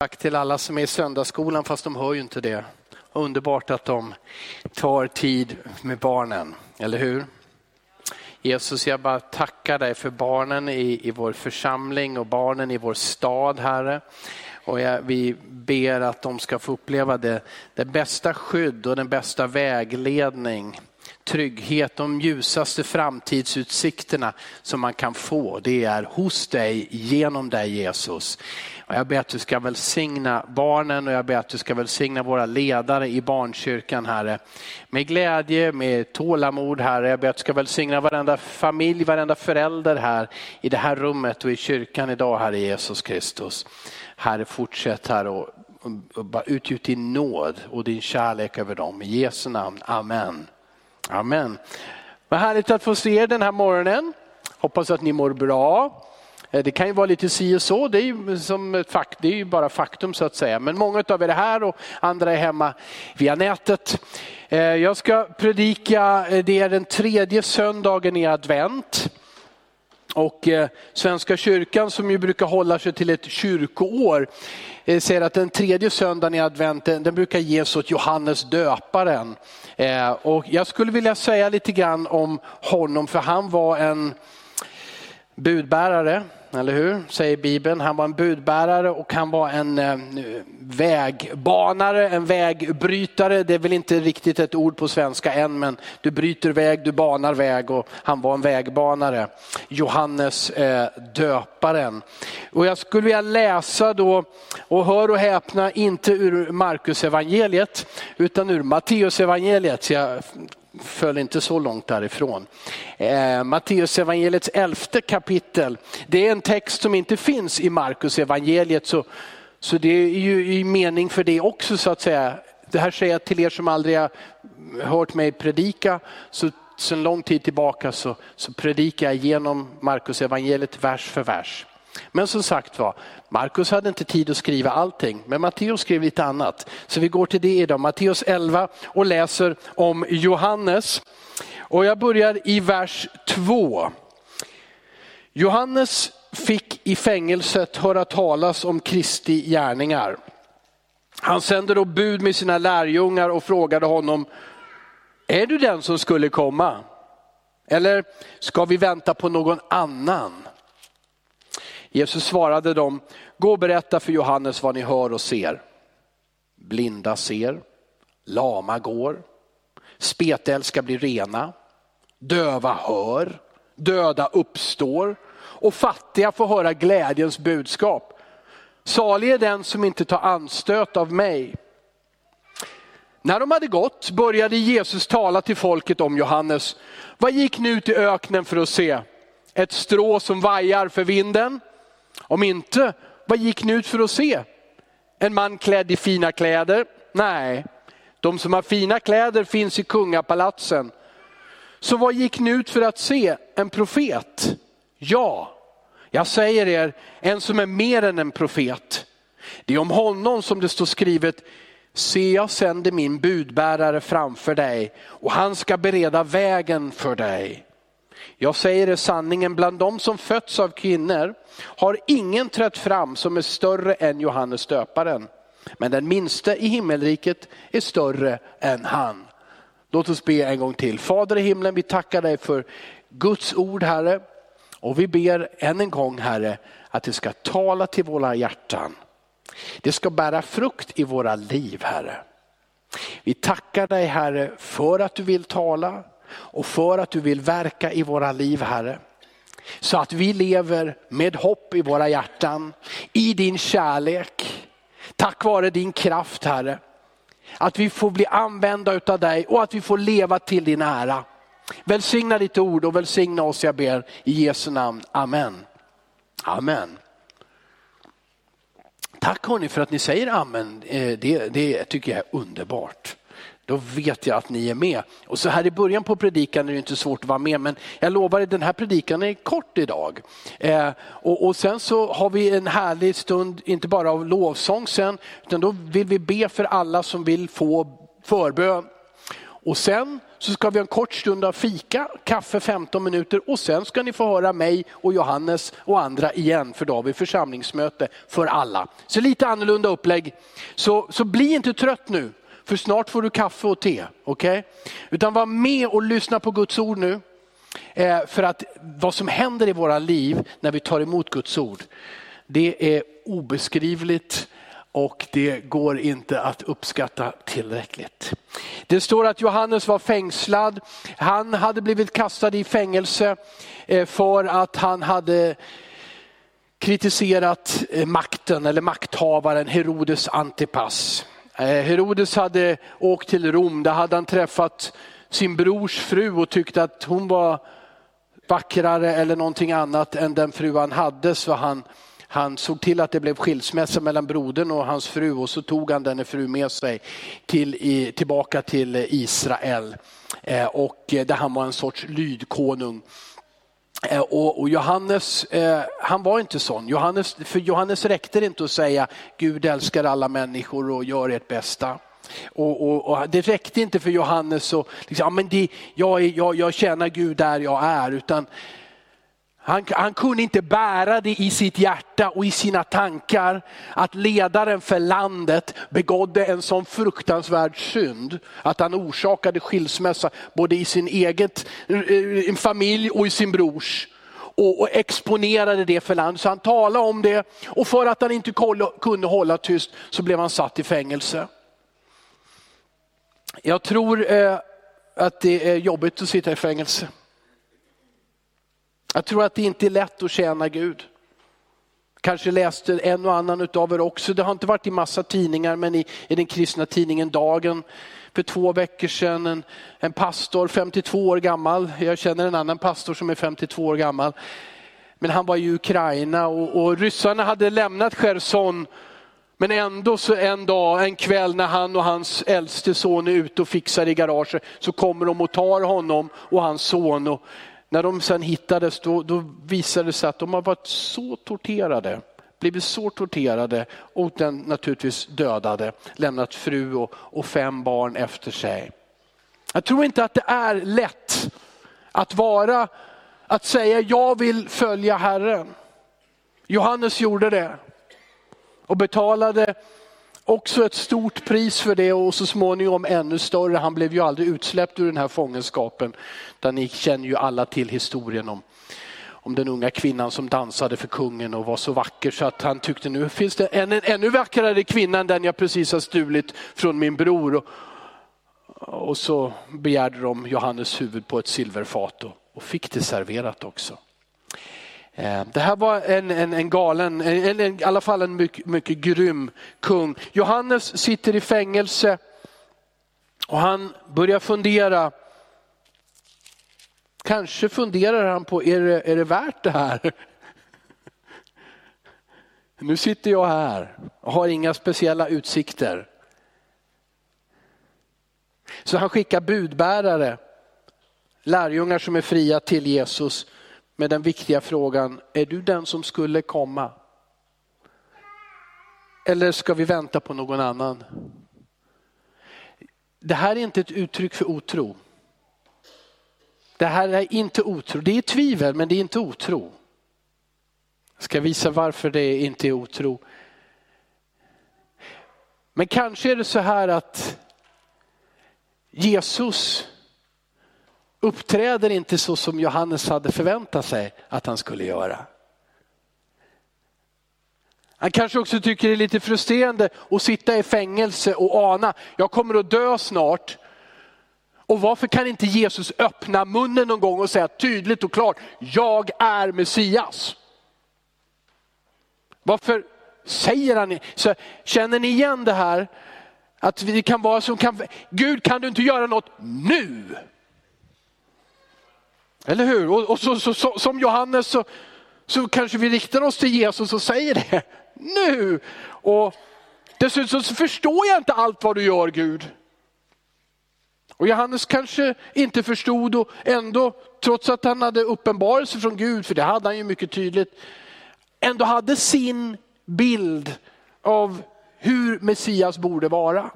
Tack till alla som är i söndagsskolan fast de hör ju inte det. Underbart att de tar tid med barnen, eller hur? Jesus, jag bara tackar dig för barnen i, i vår församling och barnen i vår stad, Herre. Och jag, vi ber att de ska få uppleva det, det bästa skydd och den bästa vägledning trygghet, de ljusaste framtidsutsikterna som man kan få, det är hos dig, genom dig Jesus. Och jag ber att du ska välsigna barnen och jag ber att du ska välsigna våra ledare i barnkyrkan Herre. Med glädje, med tålamod Herre. Jag ber att du ska välsigna varenda familj, varenda förälder här i det här rummet och i kyrkan idag Herre Jesus Kristus. Herre fortsätt här och, och utgjut din nåd och din kärlek över dem. I Jesu namn, Amen. Amen. Vad härligt att få se er den här morgonen. Hoppas att ni mår bra. Eh, det kan ju vara lite si och så, det är ju, som ett fakt, det är ju bara faktum så att säga. Men många av er är här och andra är hemma via nätet. Eh, jag ska predika, eh, det är den tredje söndagen i advent. Och Svenska kyrkan som ju brukar hålla sig till ett kyrkoår säger att den tredje söndagen i advent den brukar ges åt Johannes döparen. Och jag skulle vilja säga lite grann om honom för han var en budbärare eller hur? Säger Bibeln. Han var en budbärare och han var en eh, vägbanare, en vägbrytare. Det är väl inte riktigt ett ord på svenska än, men du bryter väg, du banar väg och han var en vägbanare. Johannes eh, döparen. Och jag skulle vilja läsa då, och hör och häpna, inte ur Markus evangeliet utan ur Matteus evangeliet. Så jag föll inte så långt därifrån. Eh, Matteus evangeliets elfte kapitel, det är en text som inte finns i Markus evangeliet så, så det är ju i mening för det också så att säga. Det här säger jag till er som aldrig har hört mig predika, så sedan lång tid tillbaka så, så predikar jag genom Markus evangeliet vers för vers. Men som sagt var, Markus hade inte tid att skriva allting, men Matteus skrev lite annat. Så vi går till det idag, Matteus 11 och läser om Johannes. Och jag börjar i vers 2. Johannes fick i fängelset höra talas om Kristi gärningar. Han sände då bud med sina lärjungar och frågade honom, är du den som skulle komma? Eller ska vi vänta på någon annan? Jesus svarade dem, gå och berätta för Johannes vad ni hör och ser. Blinda ser, lama går, spetälska blir rena, döva hör, döda uppstår och fattiga får höra glädjens budskap. Salig är den som inte tar anstöt av mig. När de hade gått började Jesus tala till folket om Johannes. Vad gick ni ut i öknen för att se? Ett strå som vajar för vinden? Om inte, vad gick ni ut för att se? En man klädd i fina kläder? Nej, de som har fina kläder finns i kungapalatsen. Så vad gick ni ut för att se? En profet? Ja, jag säger er, en som är mer än en profet. Det är om honom som det står skrivet, se jag sänder min budbärare framför dig och han ska bereda vägen för dig. Jag säger er sanningen, bland de som fötts av kvinnor har ingen trätt fram som är större än Johannes döparen. Men den minste i himmelriket är större än han. Låt oss be en gång till. Fader i himlen, vi tackar dig för Guds ord Herre. Och vi ber än en gång Herre att det ska tala till våra hjärtan. Det ska bära frukt i våra liv Herre. Vi tackar dig Herre för att du vill tala och för att du vill verka i våra liv Herre. Så att vi lever med hopp i våra hjärtan, i din kärlek. Tack vare din kraft Herre. Att vi får bli använda utav dig och att vi får leva till din ära. Välsigna ditt ord och välsigna oss jag ber i Jesu namn. Amen. Amen. Tack hörni för att ni säger amen. Eh, det, det tycker jag är underbart. Då vet jag att ni är med. Och så här i början på predikan är det inte svårt att vara med, men jag lovar att den här predikan är kort idag. Eh, och, och, sen så har vi en härlig stund, inte bara av lovsång sen, utan då vill vi be för alla som vill få förbön. Och sen så ska vi ha en kort stund av fika, kaffe 15 minuter och sen ska ni få höra mig och Johannes och andra igen för då har vi församlingsmöte för alla. Så lite annorlunda upplägg. Så, så bli inte trött nu, för snart får du kaffe och te. Okay? Utan var med och lyssna på Guds ord nu. Eh, för att vad som händer i våra liv när vi tar emot Guds ord, det är obeskrivligt och det går inte att uppskatta tillräckligt. Det står att Johannes var fängslad. Han hade blivit kastad i fängelse eh, för att han hade kritiserat eh, makten eller makthavaren Herodes Antipas. Eh, Herodes hade åkt till Rom, där hade han träffat sin brors fru och tyckte att hon var vackrare eller någonting annat än den fru han hade. Så han han såg till att det blev skilsmässa mellan brodern och hans fru och så tog han denne fru med sig till, i, tillbaka till Israel. Eh, och eh, där han var en sorts lydkonung. Eh, och, och, Johannes, eh, han var inte sån. Johannes, för Johannes räckte det inte att säga Gud älskar alla människor och gör ert bästa. Och, och, och, det räckte inte för Johannes att liksom, ja, men det, jag, jag, jag tjänar Gud där jag är. Utan han, han, kunde inte bära det i sitt hjärta och i sina tankar att ledaren för landet begådde en sån fruktansvärd synd att han orsakade skilsmässa både i sin eget eh, familj och i sin brors. Och, och exponerade det för landet. Så han talade om det och för att han inte kunde hålla tyst så blev han satt i fängelse. Jag tror eh, att det är jobbigt att sitta i fängelse. Jag tror att det inte är lätt att tjäna Gud. Kanske läste en och annan av er också, det har inte varit i massa tidningar men i, i den kristna tidningen Dagen för två veckor sedan. En, en pastor, 52 år gammal, jag känner en annan pastor som är 52 år gammal. Men han var i Ukraina och, och ryssarna hade lämnat Cherson men ändå så en dag, en kväll när han och hans äldste son är ute och fixar i garaget så kommer de och tar honom och hans son. Och när de sen hittades då, då visade det sig att de har varit så torterade, blivit så torterade och den naturligtvis dödade, lämnat fru och, och fem barn efter sig. Jag tror inte att det är lätt att vara, att säga jag vill följa Herren. Johannes gjorde det och betalade också ett stort pris för det och så småningom ännu större. Han blev ju aldrig utsläppt ur den här fångenskapen. Där ni känner ju alla till historien om, om den unga kvinnan som dansade för kungen och var så vacker så att han tyckte nu finns det en, en ännu vackrare kvinna än den jag precis har stulit från min bror. Och, och så begärde de Johannes huvud på ett silverfat och, och fick det serverat också. Eh, det här var en, en, en galen, en, en, i alla fall en mycket, mycket grym kung. Johannes sitter i fängelse och han börjar fundera. Kanske funderar han på, är det, är det värt det här? Nu sitter jag här och har inga speciella utsikter. Så han skickar budbärare, lärjungar som är fria till Jesus med den viktiga frågan, är du den som skulle komma? Eller ska vi vänta på någon annan? Det här är inte ett uttryck för otro. Det här är inte otro, det är tvivel men det är inte otro. Jag ska visa varför det inte är otro. Men kanske är det så här att Jesus uppträder inte så som Johannes hade förväntat sig att han skulle göra. Han kanske också tycker det är lite frustrerande att sitta i fängelse och ana, jag kommer att dö snart. Och varför kan inte Jesus öppna munnen någon gång och säga tydligt och klart, jag är Messias. Varför säger han så Känner ni igen det här? Att vi kan vara som kan, Gud kan du inte göra något nu? Eller hur? Och, och så, så, så, som Johannes så, så kanske vi riktar oss till Jesus och säger det nu. Och dessutom så förstår jag inte allt vad du gör Gud. Och Johannes kanske inte förstod och ändå, trots att han hade uppenbarelse från Gud, för det hade han ju mycket tydligt, ändå hade sin bild av hur Messias borde vara.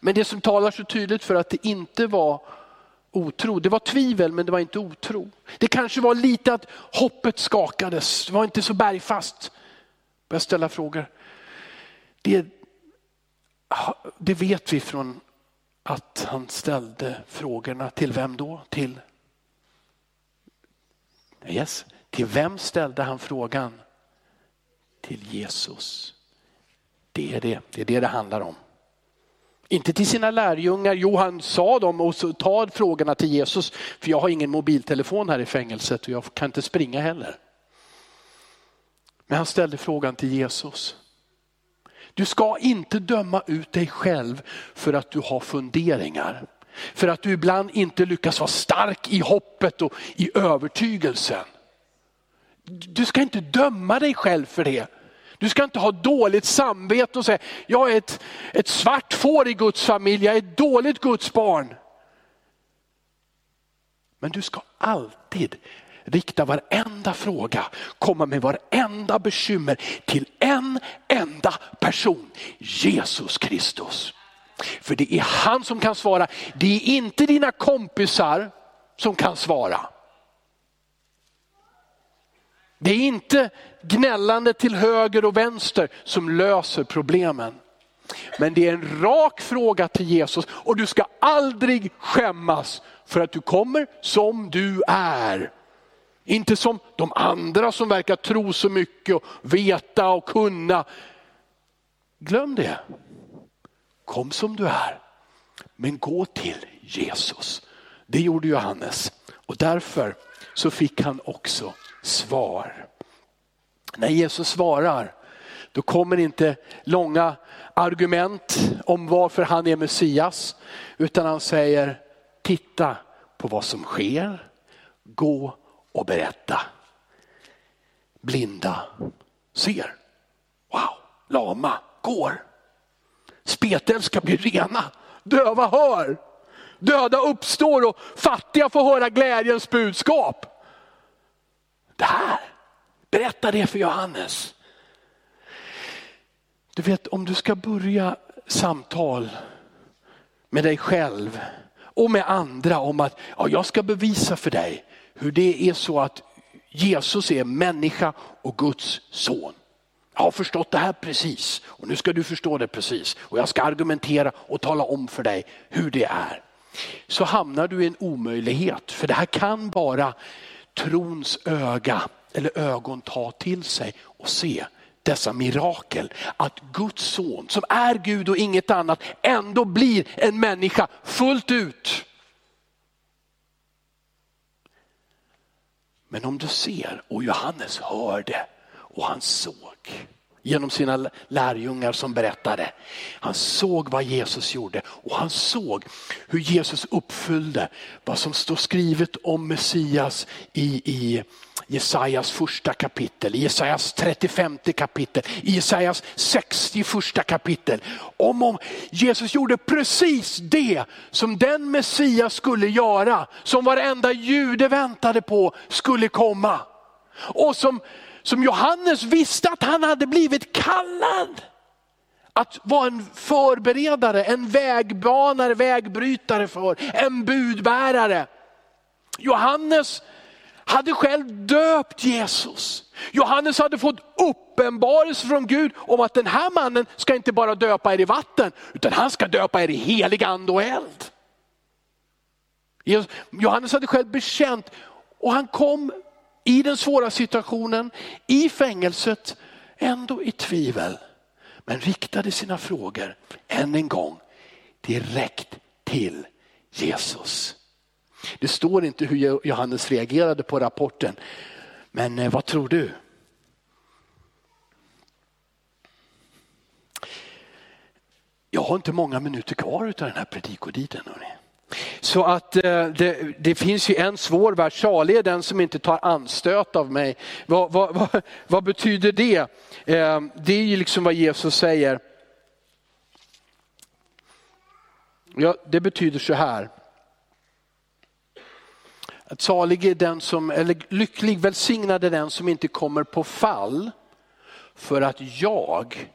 Men det som talar så tydligt för att det inte var otro, det var tvivel men det var inte otro. Det kanske var lite att hoppet skakades, det var inte så bergfast. Börja ställa frågor. Det, det vet vi från att han ställde frågorna till vem då? Till, yes. till vem ställde han frågan? Till Jesus. Det är det, det är det det handlar om. Inte till sina lärjungar, jo han sa dem och så ta frågorna till Jesus. För jag har ingen mobiltelefon här i fängelset och jag kan inte springa heller. Men han ställde frågan till Jesus. Du ska inte döma ut dig själv för att du har funderingar. För att du ibland inte lyckas vara stark i hoppet och i övertygelsen. Du ska inte döma dig själv för det. Du ska inte ha dåligt samvete och säga, jag är ett, ett svart får i Guds familj, jag är ett dåligt Guds barn. Men du ska alltid rikta varenda fråga, komma med varenda bekymmer till en enda person, Jesus Kristus. För det är han som kan svara, det är inte dina kompisar som kan svara. Det är inte gnällande till höger och vänster som löser problemen. Men det är en rak fråga till Jesus och du ska aldrig skämmas för att du kommer som du är. Inte som de andra som verkar tro så mycket och veta och kunna. Glöm det. Kom som du är. Men gå till Jesus. Det gjorde Johannes och därför så fick han också svar. När Jesus svarar, då kommer inte långa argument om varför han är Messias, utan han säger titta på vad som sker, gå och berätta. Blinda ser. Wow, lama går. Spetälska blir rena, döva hör. Döda uppstår och fattiga får höra glädjens budskap. Berätta det för Johannes. Du vet om du ska börja samtal med dig själv och med andra om att ja, jag ska bevisa för dig hur det är så att Jesus är människa och Guds son. Jag har förstått det här precis och nu ska du förstå det precis och jag ska argumentera och tala om för dig hur det är. Så hamnar du i en omöjlighet för det här kan bara trons öga eller ögon ta till sig och se dessa mirakel. Att Guds son som är Gud och inget annat ändå blir en människa fullt ut. Men om du ser, och Johannes hörde och han såg genom sina lärjungar som berättade. Han såg vad Jesus gjorde och han såg hur Jesus uppfyllde vad som står skrivet om Messias i, i Jesajas första kapitel, i Jesajas 35 kapitel, i Jesajas 61 kapitel. Om, om Jesus gjorde precis det som den Messias skulle göra, som varenda jude väntade på skulle komma. Och som som Johannes visste att han hade blivit kallad. Att vara en förberedare, en vägbanare, vägbrytare för, en budbärare. Johannes hade själv döpt Jesus. Johannes hade fått uppenbarelse från Gud om att den här mannen ska inte bara döpa er i vatten, utan han ska döpa er i helig ande och eld. Johannes hade själv bekänt och han kom i den svåra situationen, i fängelset, ändå i tvivel. Men riktade sina frågor än en gång direkt till Jesus. Det står inte hur Johannes reagerade på rapporten, men eh, vad tror du? Jag har inte många minuter kvar av den här predikodiden. Hörrni. Så att eh, det, det, finns ju en svår vers, salig är den som inte tar anstöt av mig. Vad, vad, vad, vad betyder det? Eh, det är ju liksom vad Jesus säger. Ja, det betyder så här. Att salig är den som, eller lycklig, välsignad är den som inte kommer på fall för att jag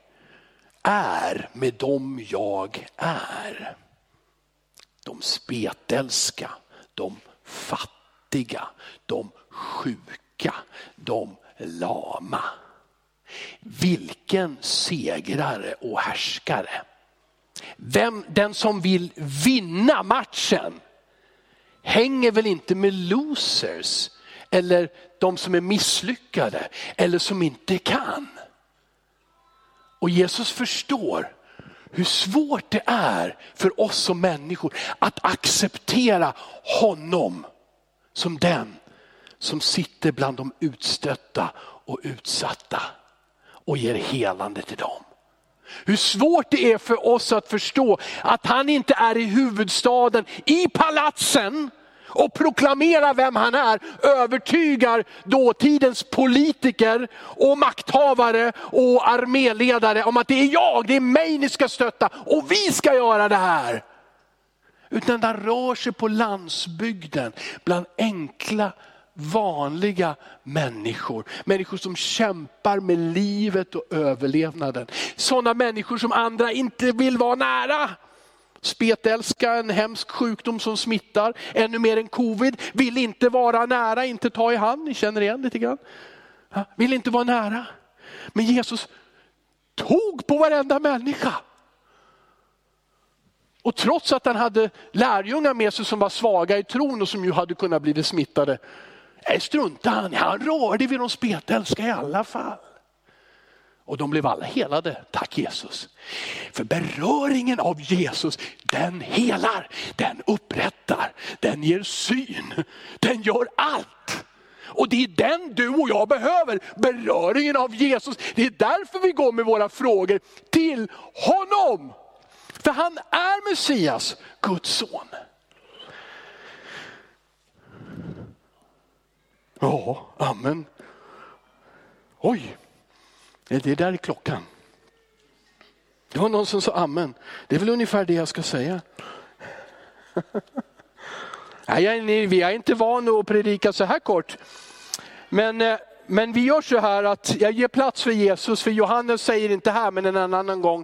är med dem jag är. De spetälska, de fattiga, de sjuka, de lama. Vilken segrare och härskare. Vem, den som vill vinna matchen hänger väl inte med losers eller de som är misslyckade eller som inte kan. Och Jesus förstår hur svårt det är för oss som människor att acceptera honom som den som sitter bland de utstötta och utsatta och ger helande till dem. Hur svårt det är för oss att förstå att han inte är i huvudstaden, i palatsen och proklamerar vem han är, övertygar dåtidens politiker och makthavare och arméledare om att det är jag, det är mig ni ska stötta och vi ska göra det här. Utan den rör sig på landsbygden bland enkla vanliga människor. Människor som kämpar med livet och överlevnaden. Sådana människor som andra inte vill vara nära. Spetälska, en hemsk sjukdom som smittar, ännu mer än covid. Vill inte vara nära, inte ta i hand, ni känner igen lite grann. Vill inte vara nära. Men Jesus tog på varenda människa. Och trots att han hade lärjungar med sig som var svaga i tron och som ju hade kunnat bli smittade, Nej, struntade han Han rörde vid de spetälska i alla fall. Och de blev alla helade, tack Jesus. För beröringen av Jesus, den helar, den upprättar, den ger syn, den gör allt. Och det är den du och jag behöver, beröringen av Jesus. Det är därför vi går med våra frågor till honom. För han är Messias, Guds son. Ja, amen. Oj, det där är klockan. Det var någon som sa amen. Det är väl ungefär det jag ska säga. Nej, vi är inte vana att predika så här kort. Men eh, men vi gör så här att jag ger plats för Jesus, för Johannes säger inte här men en annan gång,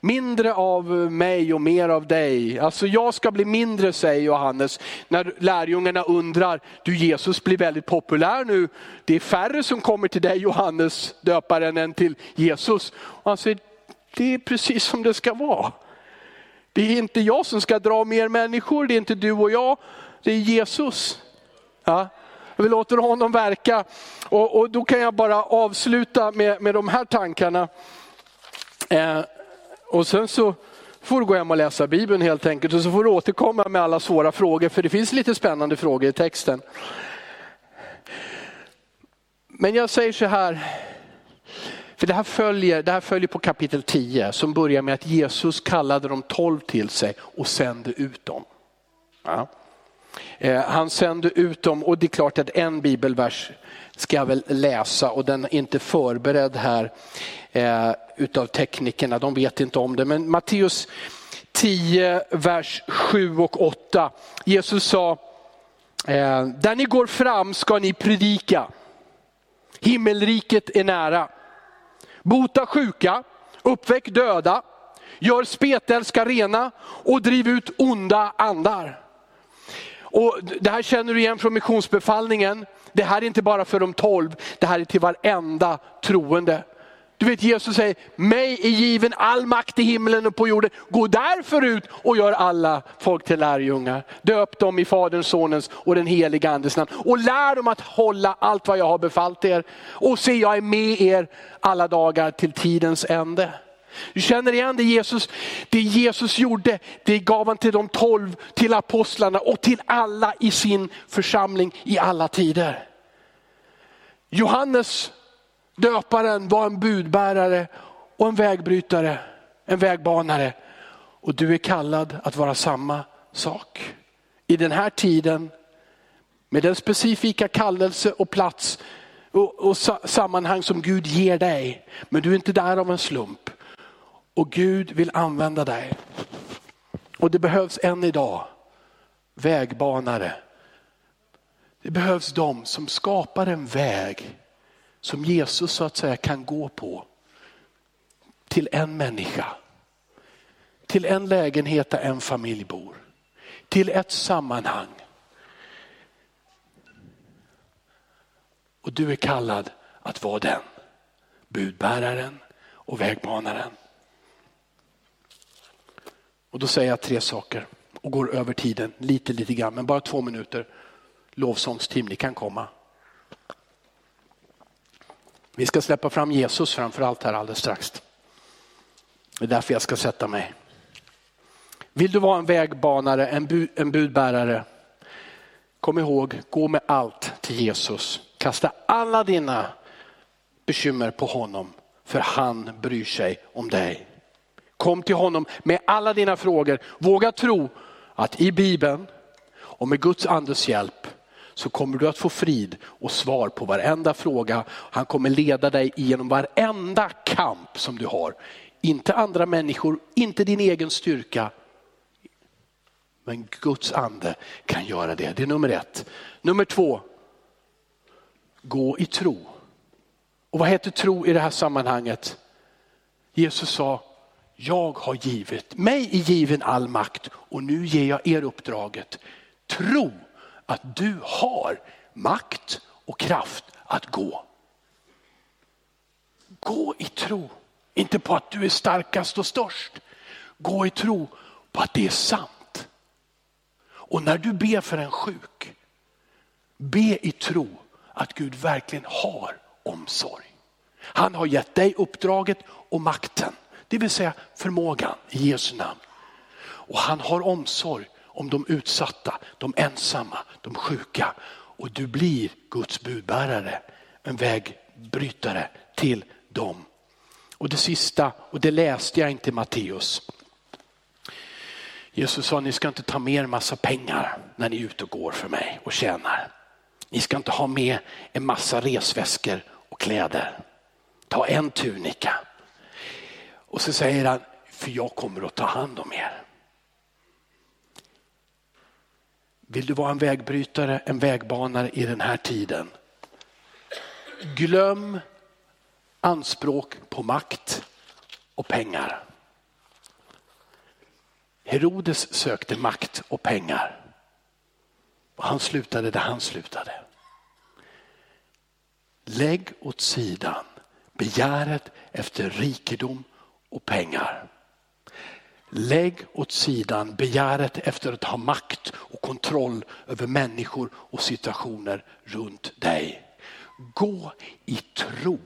mindre av mig och mer av dig. Alltså jag ska bli mindre säger Johannes när lärjungarna undrar, du Jesus blir väldigt populär nu. Det är färre som kommer till dig Johannes döparen än till Jesus. Och han säger, det är precis som det ska vara. Det är inte jag som ska dra mer människor, det är inte du och jag, det är Jesus. Ja. Vi låter honom verka. Och, och då kan jag bara avsluta med, med de här tankarna. Eh, och sen så får du gå hem och läsa Bibeln helt enkelt och så får du återkomma med alla svåra frågor för det finns lite spännande frågor i texten. Men jag säger så här, för det här följer, det här följer på kapitel 10 som börjar med att Jesus kallade de tolv till sig och sände ut dem. Ja. Eh, han sände ut dem och det är klart att en bibelvers ska jag väl läsa och den är inte förberedd här eh, utav teknikerna, de vet inte om det. Men Matteus 10, vers 7 och 8. Jesus sa, eh, där ni går fram ska ni predika. Himmelriket är nära. Bota sjuka, uppväck döda, gör spetälska rena och driv ut onda andar. Och det här känner du igen från missionsbefallningen. Det här är inte bara för de tolv, det här är till varenda troende. Du vet Jesus säger, mig är given all makt i himlen och på jorden. Gå därför ut och gör alla folk till lärjungar. Döp dem i Faderns, Sonens och den heliga Andes namn. Och lär dem att hålla allt vad jag har befallt er. Och se jag är med er alla dagar till tidens ände. Du känner igen det Jesus, det Jesus gjorde, det gav han till de tolv, till apostlarna och till alla i sin församling i alla tider. Johannes döparen var en budbärare och en vägbrytare, en vägbanare. Och du är kallad att vara samma sak. I den här tiden, med den specifika kallelse och plats och, och sammanhang som Gud ger dig. Men du är inte där av en slump. Och Gud vill använda dig. Och det behövs än idag vägbanare. Det behövs de som skapar en väg som Jesus så att säga kan gå på. till en människa. Till en lägenhet där en familj bor. Till ett sammanhang. Och du är kallad att vara den. Budbäraren och vägbanaren. Och då säger jag tre saker och går över tiden lite, lite grann, men bara två minuter. Lovsångsteam, ni kan komma. Vi ska släppa fram Jesus framför allt här alldeles strax. Det är därför jag ska sätta mig. Vill du vara en vägbanare, en, bu en budbärare, kom ihåg, gå med allt till Jesus. Kasta alla dina bekymmer på honom, för han bryr sig om dig. Kom till honom med alla dina frågor. Våga tro att i Bibeln och med Guds andes hjälp så kommer du att få frid och svar på varenda fråga. Han kommer leda dig genom varenda kamp som du har. Inte andra människor, inte din egen styrka. Men Guds ande kan göra det. Det är nummer ett. Nummer två, gå i tro. Och vad heter tro i det här sammanhanget? Jesus sa, jag har givit, mig är given all makt och nu ger jag er uppdraget. Tro att du har makt och kraft att gå. Gå i tro, inte på att du är starkast och störst. Gå i tro på att det är sant. Och när du ber för en sjuk, be i tro att Gud verkligen har omsorg. Han har gett dig uppdraget och makten, det vill säga förmågan i Jesu namn. Och han har omsorg om de utsatta, de ensamma, de sjuka. Och du blir Guds budbärare, en vägbrytare till dem. Och det sista, och det läste jag inte i Matteus. Jesus sa, ni ska inte ta med er massa pengar när ni är ute och går för mig och tjänar. Ni ska inte ha med en massa resväskor och kläder. Ta en tunika. Och så säger han, för jag kommer att ta hand om er. Vill du vara en vägbrytare, en vägbanare i den här tiden? Glöm anspråk på makt och pengar. Herodes sökte makt och pengar. Och han slutade där han slutade. Lägg åt sidan begäret efter rikedom och pengar. Lägg åt sidan begäret efter att ha makt och kontroll över människor och situationer runt dig. Gå i tro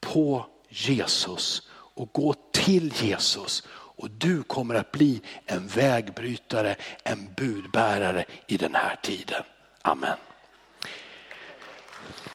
på Jesus och gå till Jesus och du kommer att bli en vägbrytare, en budbärare i den här tiden. Amen.